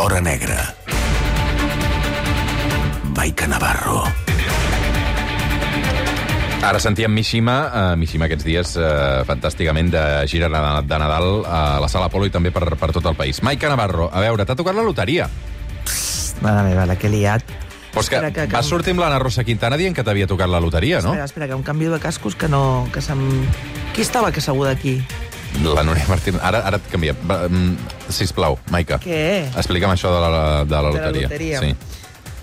l'hora negra. Maica Navarro. Ara sentíem Mishima, uh, Mishima aquests dies uh, fantàsticament de gira de de Nadal a la Sala Apolo i també per, per tot el país. Maica Navarro, a veure, t'ha tocat la loteria. Mare meva, la que he liat. Però és que, que- que- vas sortir amb l'Anna Rosa Quintana dient que t'havia tocat la loteria, no? Espera, espera, que un canvi de cascos que no... Que se'm... Qui estava que segur d'aquí? La Núria Martín. Ara, ara et canviem. Va, mm, sisplau, Maica. Què? Explica'm això de la, de la De la loteria. loteria. Sí.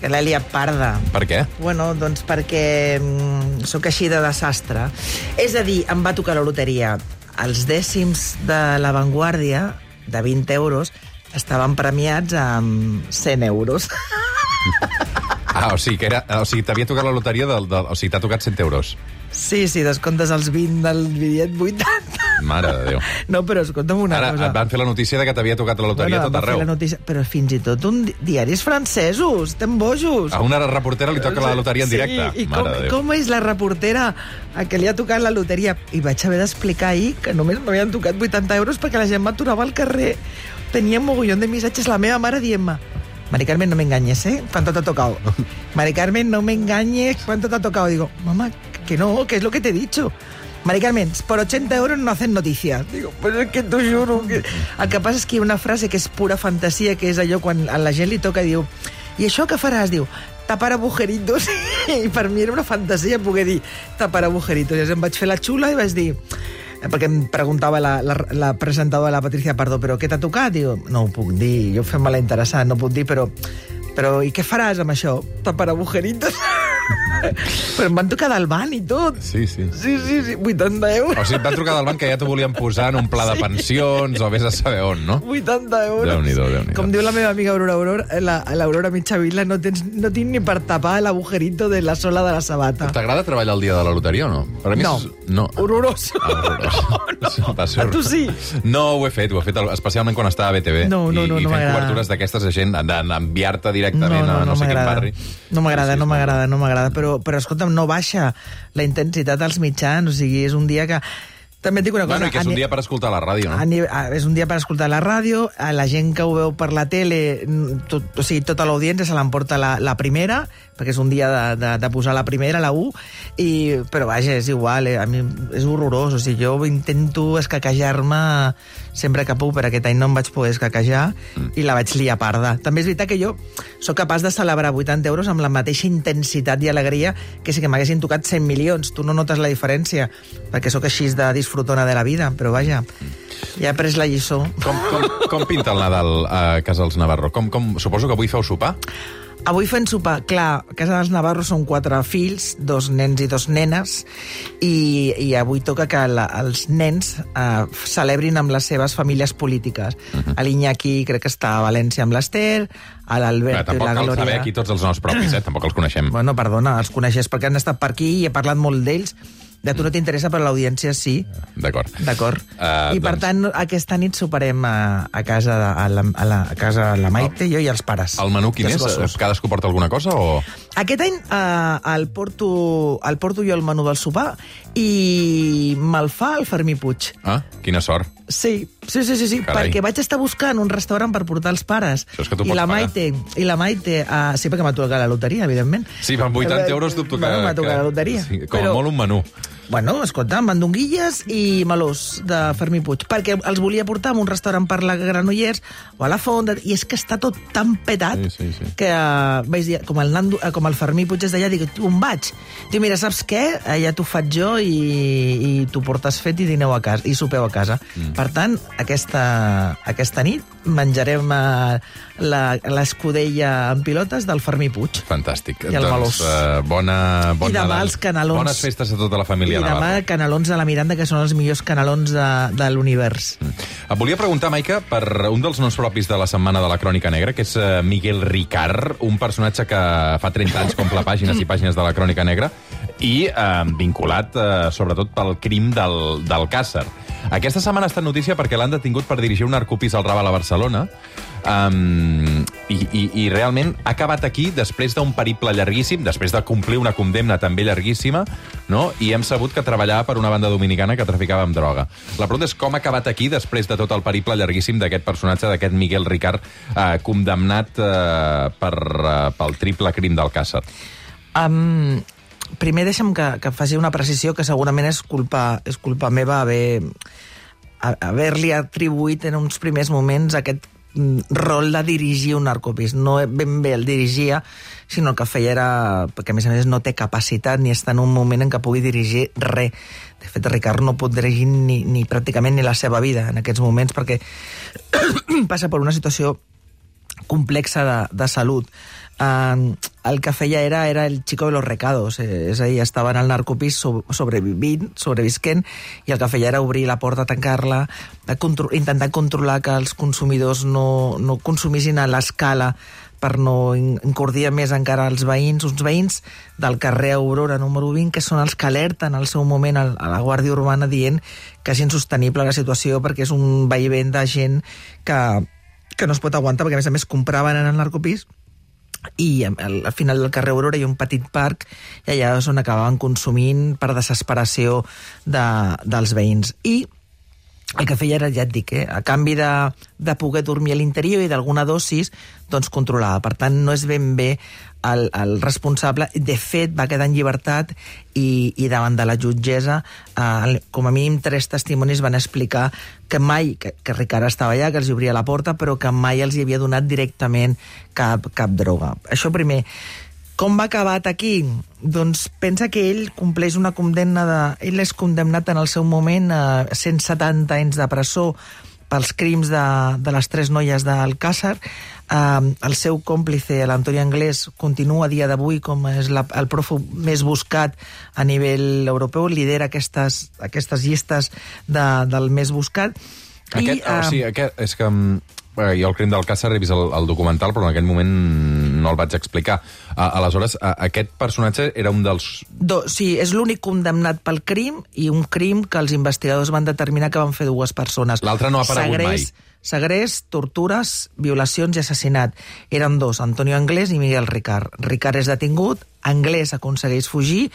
Que l'he liat parda. Per què? Bueno, doncs perquè mm, sóc així de desastre. És a dir, em va tocar la loteria. Els dècims de l'avantguàrdia, de 20 euros, estaven premiats amb 100 euros. Ah, o sigui, que era, o sigui t'havia tocat la loteria, del, del, o sigui, t'ha tocat 100 euros. Sí, sí, descomptes els 20 del bitllet 80. Mare de Déu. No, però escolta'm una Ara cosa. et van fer la notícia de que t'havia tocat la loteria a tot arreu. La notícia, però fins i tot un di- diaris francesos, estem bojos. A una reportera li toca la loteria en directe. Sí, i Mare com, com és la reportera a que li ha tocat la loteria? I vaig haver d'explicar ahir que només m'havien tocat 80 euros perquè la gent m'aturava al carrer. Tenia un mogollón de missatges la meva mare dient-me Mari Carmen, no me engañes, ¿eh? ¿Cuánto te ha tocado? Mari Carmen, no me engañes, ¿cuánto te ha tocado? Digo, mamá, que no, que es lo que te he dicho. Mari Carmen, por 80 euros no hacen noticias. Digo, pues es que t'ho juro. Que... El que passa és que hi ha una frase que és pura fantasia, que és allò quan a la gent li toca i diu i això què faràs? Diu, tapar agujeritos. I per mi era una fantasia poder dir tapar agujeritos. Llavors em vaig fer la xula i vaig dir eh, perquè em preguntava la, la, la presentadora, la Patricia Pardo, però què t'ha tocat? Diu, no ho puc dir, jo fem-me la interessant, no puc dir, però, però i què faràs amb això? Tapar agujeritos? però em van tocar del banc i tot. Sí, sí. Sí, sí, sí, 80 euros. O sigui, et van trucar del banc que ja t'ho volien posar en un pla de pensions o vés a saber on, no? 80 euros. Déu-n'hi-do, Déu-n'hi-do. Com diu la meva amiga Aurora Aurora, la, l'Aurora Mitjavila, no, tens, no tinc ni per tapar l'agujerito de la sola de la sabata. T'agrada treballar el dia de la loteria o no? Per a mi No. és... no. Horrorós. Ah, horrorós. no. Ser A tu sí? No, ho he fet, ho he fet especialment quan estava a BTV. No, no, no, I, i no fent m'agrada. cobertures d'aquestes de gent, de- d'enviar-te directament no, no, a no, no sé quin barri. No m'agrada, no m'agrada, no m'agrada. Però, però escolta'm, no baixa la intensitat dels mitjans. O sigui, és un dia que... També et dic una cosa... Bueno, que és un dia per escoltar la ràdio, no? ni- és un dia per escoltar la ràdio, a la gent que ho veu per la tele, mm, tot, o sigui, tota l'audiència se l'emporta la, la primera, perquè és un dia de, de, de posar la primera, la 1, i, però vaja, és igual, eh, a mi és horrorós, o sigui, jo intento escaquejar-me sempre que puc, per aquest any no em vaig poder escaquejar, mm. i la vaig liar parda. També és veritat que jo sóc capaç de celebrar 80 euros amb la mateixa intensitat i alegria que si que m'haguessin tocat 100 milions. Tu no notes la diferència, perquè sóc així de disfrutona de la vida, però vaja, ja he pres la lliçó. Com, com, com pinta el Nadal a Casals Navarro? Com, com, suposo que avui feu sopar? Avui fem sopar, clar, a casa dels Navarro són quatre fills, dos nens i dos nenes, i, i avui toca que la, els nens eh, celebrin amb les seves famílies polítiques. Uh -huh. L'Iñaki crec que està a València amb l'Ester, a l'Albert i tampoc la cal Glòria... saber aquí tots els noms propis, eh? Tampoc els coneixem. Bueno, perdona, els coneixes perquè han estat per aquí i he parlat molt d'ells. De tu no t'interessa, però l'audiència sí. D'acord. D'acord. Eh, I per doncs- tant, aquesta nit soparem a, a casa de, a, la, a, la, a casa de la Maite, jo i els pares. El menú quin és? gossos. Cadascú porta alguna cosa o...? Aquest any eh, el, porto, el porto jo el menú del sopar i me'l fa el Fermí Puig. Ah, quina sort. Sí, sí, sí, sí, sí Carai. perquè vaig estar buscant un restaurant per portar els pares. Això és que tu I pots la pagar. Maite, I la Maite, uh, sí, perquè m'ha tocat la loteria, evidentment. Sí, amb 80 euros dubto que... Bueno, m'ha tocat que- la loteria. Sí, com a molt un menú. Bueno, escolta, mandonguilles i melós de Fermí Puig, perquè els volia portar a un restaurant per la Granollers o a la Font, i és que està tot tan petat Sí, sí, sí. que uh, vaig dir, com el, Nando, eh, com el Fermí Puig és d'allà, dic, on vaig? Diu, mira, saps què? Eh, Ja t'ho faig jo i, i t'ho portes fet i dineu a casa, i sopeu a casa. Mm. Per tant, aquesta, aquesta nit menjarem uh, l'escudella en pilotes del Fermí Puig. Fantàstic. I el doncs, melós. uh, bona, bon I demà Nadal. els canelons. Bones festes a tota la I demà canelons de la Miranda, que són els millors canelons de, de l'univers. Et volia preguntar, Maica, per un dels noms propis de la setmana de la Crònica Negra, que és eh, Miguel Ricard, un personatge que fa 30 anys compla pàgines i pàgines de la Crònica Negra i eh, vinculat, eh, sobretot, pel crim del, del Càcer. Aquesta setmana ha estat notícia perquè l'han detingut per dirigir un narcopís al Raval a Barcelona um, i, i, i realment ha acabat aquí després d'un periple llarguíssim, després de complir una condemna també llarguíssima, no? i hem sabut que treballava per una banda dominicana que traficava amb droga. La pregunta és com ha acabat aquí després de tot el periple llarguíssim d'aquest personatge, d'aquest Miguel Ricard, eh, condemnat eh, per, eh, pel triple crim del Càcer. Um, primer deixa'm que, que faci una precisió que segurament és culpa, és culpa meva haver haver-li atribuït en uns primers moments aquest mm, rol de dirigir un narcopís. No ben bé el dirigia, sinó que feia era... perquè, a més a més, no té capacitat ni està en un moment en què pugui dirigir res. De fet, Ricard no pot dirigir ni, ni pràcticament ni la seva vida en aquests moments, perquè passa per una situació complexa de, de salut. El que feia era, era el chico de los recados, eh, és a dir, estava en el narcopís so, sobrevivint, sobrevisquent, i el que feia era obrir la porta, tancar-la, contro intentar controlar que els consumidors no, no consumissin a l'escala per no encordir més encara els veïns, uns veïns del carrer Aurora número 20, que són els que alerten al seu moment a la Guàrdia Urbana dient que és insostenible la situació perquè és un veïment de gent que, que no es pot aguantar, perquè a més a més compraven en el narcopís i al, al final del carrer Aurora hi ha un petit parc i allà és on acabaven consumint per desesperació de, dels veïns. I el que feia era, ja et dic, eh, a canvi de, de poder dormir a l'interior i d'alguna dosis, doncs controlava. Per tant, no és ben bé el, el responsable. De fet, va quedar en llibertat i, i davant de la jutgessa, eh, com a mínim tres testimonis van explicar que mai, que, que Ricard estava allà, que els obria la porta, però que mai els hi havia donat directament cap, cap droga. Això primer. Com va acabat aquí? Doncs pensa que ell compleix una condemna de... Ell és condemnat en el seu moment a 170 anys de presó pels crims de, de les tres noies d'Alcàsser. Uh, el seu còmplice, l'Antoni Anglès, continua a dia d'avui com és la, el prófug més buscat a nivell europeu, lidera aquestes, aquestes llistes de, del més buscat. Aquest, I, uh, o sigui, aquest, és que eh, jo el crim d'Alcàsser he vist el, el documental, però en aquell moment no el vaig explicar. A, aleshores, a, aquest personatge era un dels... Do, sí, és l'únic condemnat pel crim i un crim que els investigadors van determinar que van fer dues persones. L'altre no ha aparegut Segrés, mai. Segrest, tortures, violacions i assassinat. Eren dos, Antonio Anglès i Miguel Ricard. Ricard és detingut, Anglès aconsegueix fugir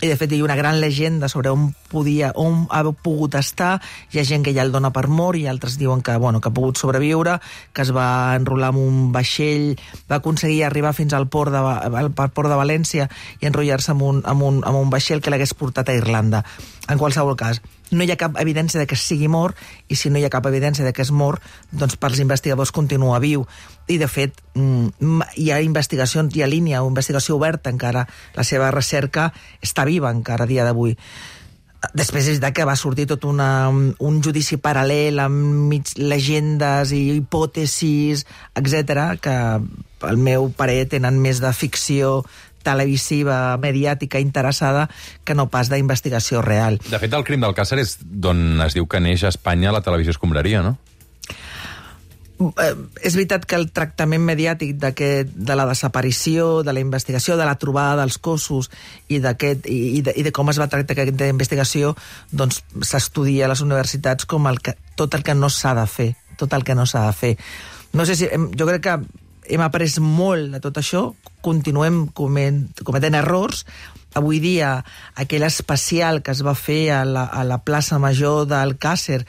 i de fet hi ha una gran llegenda sobre on podia, on ha pogut estar, hi ha gent que ja el dona per mort i altres diuen que, bueno, que ha pogut sobreviure, que es va enrolar en un vaixell, va aconseguir arribar fins al port de, al port de València i enrotllar-se en, un, en, un, en un vaixell que l'hagués portat a Irlanda. En qualsevol cas, no hi ha cap evidència de que sigui mort, i si no hi ha cap evidència de que és mort, doncs pels investigadors continua viu. I, de fet, mm, hi ha investigacions, hi ha línia o investigació oberta encara. La seva recerca està viva encara a dia d'avui. Després és de que va sortir tot una, un judici paral·lel amb mig legendes i hipòtesis, etc que al meu parer tenen més de ficció televisiva, mediàtica, interessada, que no pas d'investigació real. De fet, el crim del Càcer és d'on es diu que neix a Espanya la televisió escombraria, no? Eh, és veritat que el tractament mediàtic de la desaparició, de la investigació, de la trobada dels cossos i, i, de, i de com es va tractar aquesta investigació doncs s'estudia a les universitats com el que, tot el que no s'ha de fer, tot el que no s'ha de fer. No sé si... Jo crec que hem après molt de tot això, continuem cometent errors, avui dia aquell especial que es va fer a la, a la plaça Major d'Alcàsser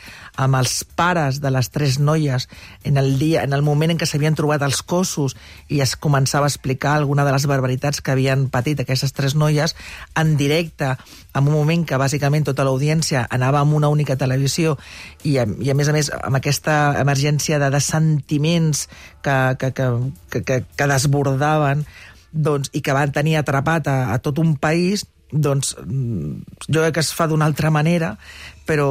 amb els pares de les tres noies en el, dia, en el moment en què s'havien trobat els cossos i es començava a explicar alguna de les barbaritats que havien patit aquestes tres noies en directe, en un moment que bàsicament tota l'audiència anava amb una única televisió i, i a més a més amb aquesta emergència de, de sentiments que, que, que, que, que desbordaven doncs, i que van tenir atrapat a, a tot un país, doncs jo crec que es fa d'una altra manera, però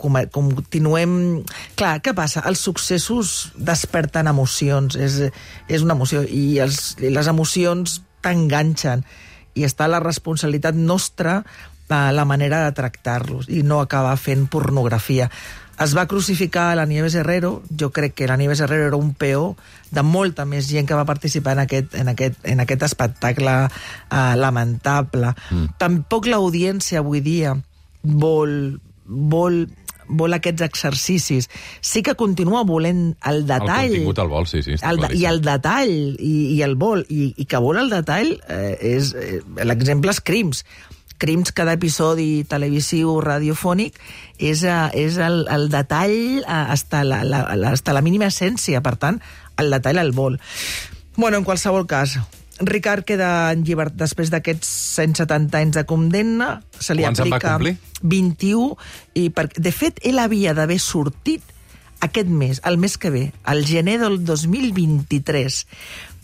com, continuem... Clar, què passa? Els successos desperten emocions, és, és una emoció, i, els, i les emocions t'enganxen, i està la responsabilitat nostra la manera de tractar-los i no acabar fent pornografia. Es va crucificar la Nieves Herrero, jo crec que la Nieves Herrero era un peó de molta més gent que va participar en aquest, en aquest, en aquest espectacle uh, lamentable. Mm. Tampoc l'audiència avui dia vol, vol vol aquests exercicis. Sí que continua volent el detall. El contingut al vol, sí, sí. El, I el detall, i, i el vol, i, i que vol el detall, eh, és eh, l'exemple és Crims. Crims, cada episodi televisiu radiofònic, és, eh, és el, el detall eh, hasta la, la, hasta la mínima essència, per tant, el detall el vol. Bueno, en qualsevol cas, Ricard queda en llibertat després d'aquests 170 anys de condemna. Se li Quants aplica complir? 21. I per... De fet, ell havia d'haver sortit aquest mes, el mes que ve, al gener del 2023.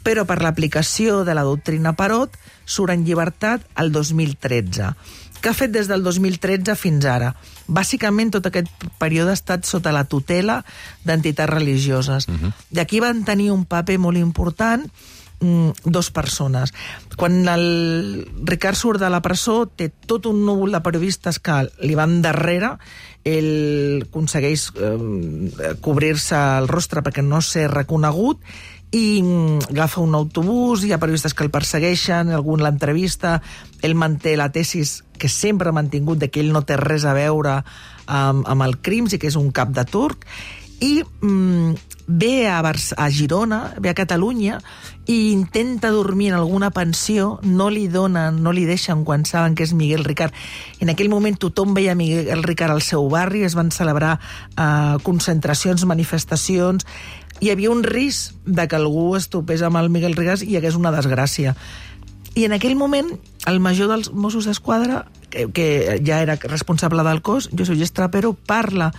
Però per l'aplicació de la doctrina Parot surt en llibertat el 2013. Què ha fet des del 2013 fins ara? Bàsicament, tot aquest període ha estat sota la tutela d'entitats religioses. Uh -huh. I aquí van tenir un paper molt important mm, dos persones. Quan el Ricard surt de la presó, té tot un núvol de periodistes que li van darrere, ell aconsegueix eh, cobrir-se el rostre perquè no ser reconegut, i mm, agafa un autobús, hi ha periodistes que el persegueixen, algun l'entrevista, ell manté la tesis que sempre ha mantingut de que ell no té res a veure amb, amb el crims i que és un cap de turc, i mm, ve a, a Girona, ve a Catalunya i intenta dormir en alguna pensió, no li donen, no li deixen quan saben que és Miguel Ricard. En aquell moment tothom veia Miguel Ricard al seu barri, es van celebrar eh, concentracions, manifestacions, hi havia un risc de que algú es topés amb el Miguel Ricard i hi hagués una desgràcia. I en aquell moment, el major dels Mossos d'Esquadra, que, que ja era responsable del cos, Josep Estrapero, parla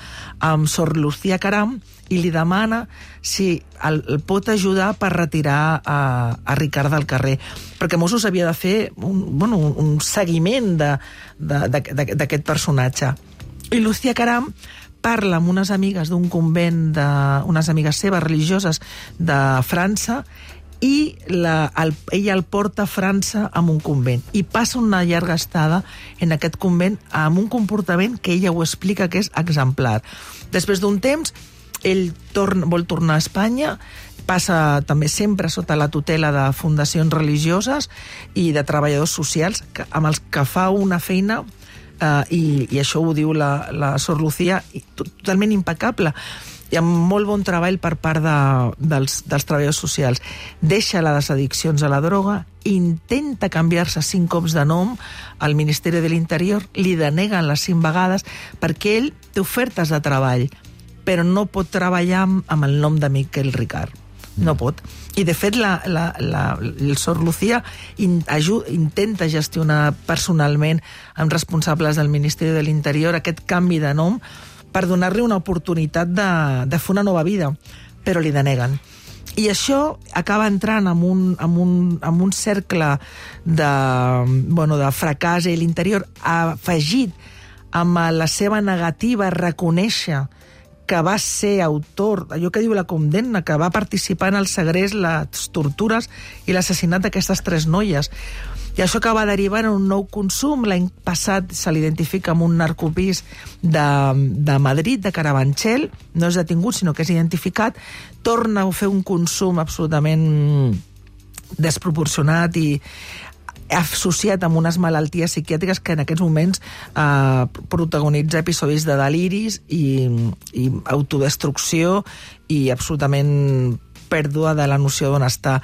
amb Sor Lucía Caram i li demana si el, el pot ajudar per retirar a, a Ricard del carrer. Perquè Mossos havia de fer un, bueno, un seguiment d'aquest personatge. I Lucía Caram parla amb unes amigues d'un convent, de, unes amigues seves religioses de França, i la, el, ella el porta a França amb un convent i passa una llarga estada en aquest convent amb un comportament que ella ho explica que és exemplar. Després d'un temps, ell torna, vol tornar a Espanya, passa també sempre sota la tutela de fundacions religioses i de treballadors socials que, amb els que fa una feina eh, i, i això ho diu la, la Sor Lucía totalment impecable hi ha molt bon treball per part de, dels, dels treballadors socials. Deixa les addiccions a la droga, intenta canviar-se cinc cops de nom al Ministeri de l'Interior, li deneguen les cinc vegades perquè ell té ofertes de treball, però no pot treballar amb, amb el nom de Miquel Ricard. No pot. I, de fet, la, la, la, el Sor Lucía in, ajud, intenta gestionar personalment amb responsables del Ministeri de l'Interior aquest canvi de nom per donar-li una oportunitat de, de fer una nova vida, però li deneguen. I això acaba entrant en un, en un, en un cercle de, bueno, de fracàs i l'interior afegit amb la seva negativa a reconèixer que va ser autor, allò que diu la condemna, que va participar en el segrest, les tortures i l'assassinat d'aquestes tres noies. I això acaba derivant en un nou consum. L'any passat se l'identifica amb un narcopís de, de Madrid, de Carabanchel, no és detingut, sinó que és identificat, torna a fer un consum absolutament desproporcionat i associat amb unes malalties psiquiàtriques que en aquests moments eh, protagonitza episodis de deliris i, i autodestrucció i absolutament pèrdua de la noció d'on està.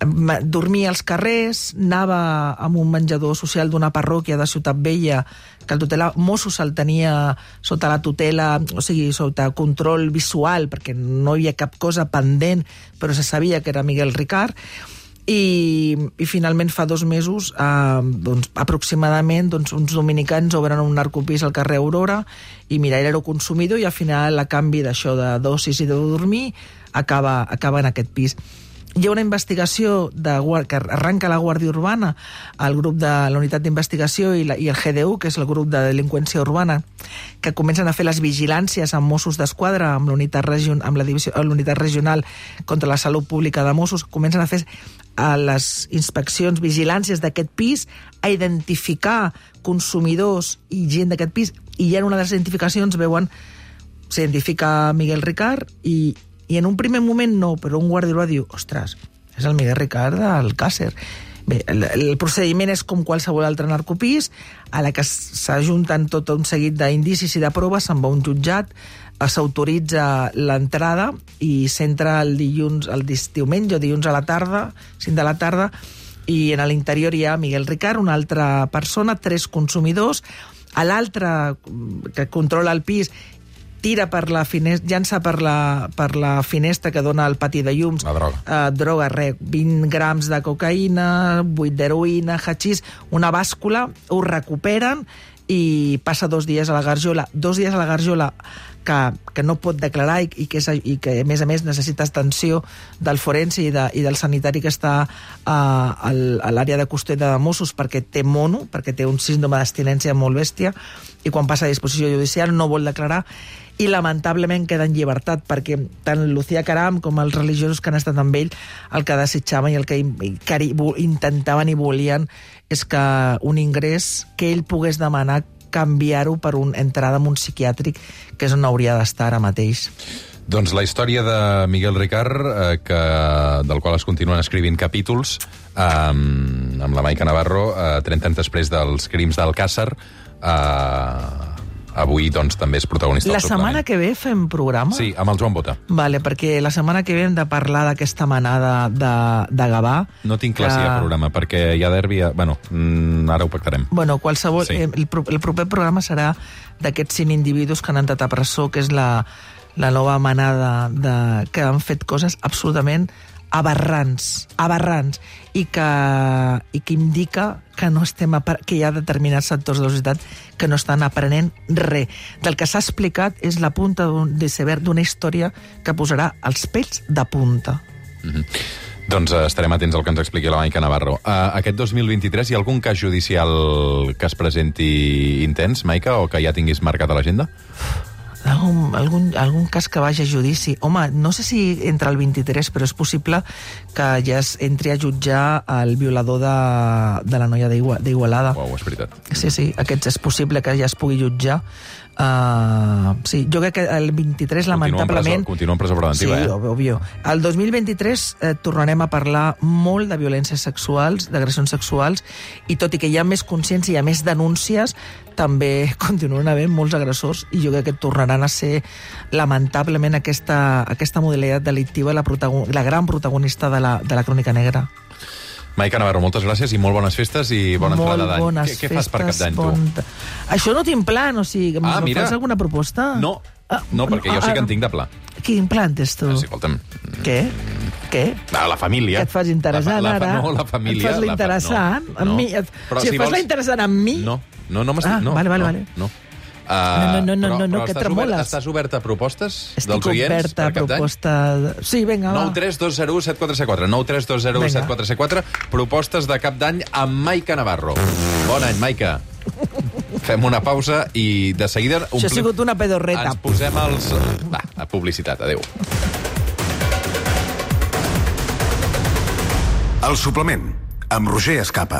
Dormia als carrers, anava amb un menjador social d'una parròquia de Ciutat Vella, que el tutela Mossos el tenia sota la tutela, o sigui, sota control visual, perquè no hi havia cap cosa pendent, però se sabia que era Miguel Ricard, i, i finalment fa dos mesos eh, doncs, aproximadament doncs, uns dominicans obren un narcopís al carrer Aurora i mira, ell era consumidor i al final a canvi d'això de dosis i de dormir acaba, acaba en aquest pis hi ha una investigació de, que arranca la Guàrdia Urbana, el grup de la unitat d'investigació i, la, i el GDU, que és el grup de delinqüència urbana, que comencen a fer les vigilàncies amb Mossos d'Esquadra, amb l'unitat region, amb la divisió, l'unitat regional contra la salut pública de Mossos, comencen a fer a les inspeccions, vigilàncies d'aquest pis, a identificar consumidors i gent d'aquest pis, i ja en una de les identificacions veuen s'identifica Miguel Ricard i, i en un primer moment no, però un urbà diu, ostres, és el Miguel Ricard del Càcer. Bé, el, el procediment és com qualsevol altre narcopís, a la que s'ajunten tot un seguit d'indicis i de proves, se'n va un jutjat, eh, s'autoritza l'entrada i s'entra el dilluns, el diumenge o dilluns a la tarda, 5 de la tarda, i en l'interior hi ha Miguel Ricard, una altra persona, tres consumidors, a l'altre mm, que controla el pis tira per la finestra, llança per la, per la finestra que dona al pati de llums La droga. eh, droga, res, 20 grams de cocaïna, 8 d'heroïna, hachís, una bàscula, ho recuperen i passa dos dies a la garjola. Dos dies a la garjola que, que no pot declarar i, i, que és, i que, a més a més, necessita atenció del forense i, de, i del sanitari que està uh, al, a l'àrea de custòdia de Mossos perquè té mono, perquè té un síndrome d'abstinència molt bèstia, i quan passa a disposició judicial no vol declarar i lamentablement queda en llibertat perquè tant Lucía Caram com els religiosos que han estat amb ell el que desitjaven i el que vo- intentaven i volien és que un ingrés que ell pogués demanar canviar-ho per una entrada en un psiquiàtric que és on hauria d'estar ara mateix. Doncs la història de Miguel Ricard, eh, que, del qual es continuen escrivint capítols, eh, amb la Maica Navarro, eh, 30 anys després dels crims d'Alcàsser, eh, avui doncs, també és protagonista La setmana que ve fem programa? Sí, amb el Joan Bota. Vale, perquè la setmana que ve hem de parlar d'aquesta manada de, de Gavà. No tinc clar si hi ha programa, perquè hi ha derbi... a- Bueno, mm, ara ho pactarem. Bueno, qualsevol... Sí. El, el proper programa serà d'aquests cinc individus que han entrat a presó, que és la, la nova manada de, que han fet coses absolutament aberrants, aberrants, i que, i que indica que no estem que hi ha determinats sectors de la societat que no estan aprenent res. Del que s'ha explicat és la punta d'un iceberg d'una història que posarà els pets de punta. Doncs eh, estarem atents al que ens expliqui la Maica Navarro. Uh, aquest 2023 hi ha algun cas judicial que es presenti intens, Maica, o que ja tinguis marcat a l'agenda? Algun, algun, algun cas que vagi a judici. Home, no sé si entra el 23, però és possible que ja es entri a jutjar el violador de, de la noia d'Igua- d'Igualada. Uau, és veritat. Sí, sí, aquests és possible que ja es pugui jutjar. Uh, sí, jo crec que el 23, lamentablement... Continua en presó preventiva, sí, eh? òbvio, òbvio. El 2023 eh, tornarem a parlar molt de violències sexuals, d'agressions sexuals, i tot i que hi ha més consciència i hi ha més denúncies, també continuen havent molts agressors i jo crec que tornaran a ser lamentablement aquesta, aquesta modalitat delictiva la, la gran protagonista de la, de la crònica negra. Maica Navarro, moltes gràcies i molt bones festes i bona Molt entrada d'any. Què, què fas per cap d'any, tu? bon- Això no tinc plan, o sigui, Ah, mira. fas alguna proposta? No, Ah, no, perquè jo sí que en tinc de pla. Quin plan tens tu? Ah, sí, escolta'm, Què? Què? Ah, la família. Que et fas interessant, la, la, ara? No, la família... Et fas l'interessant? no, Amb no. mi? Et- Però o sigui, fas la interessant amb mi? No, no, no m'estic... Ah, no, vale, vale, no, vale. No. Uh, No, no, no, no, no, que estàs tremoles. Obert, estàs obert a propostes Estic dels oients oberta a proposta... Sí, vinga, va. 9 3 2 0 7 4 7 4 9 3 2 0 7 4 7 4 propostes de cap d'any amb Maica Navarro. Bon any, Maica. Fem una pausa i de seguida... Això ha sigut una pedorreta. Ens posem els... Va, a publicitat. Adéu. El suplement, amb Roger Escapa.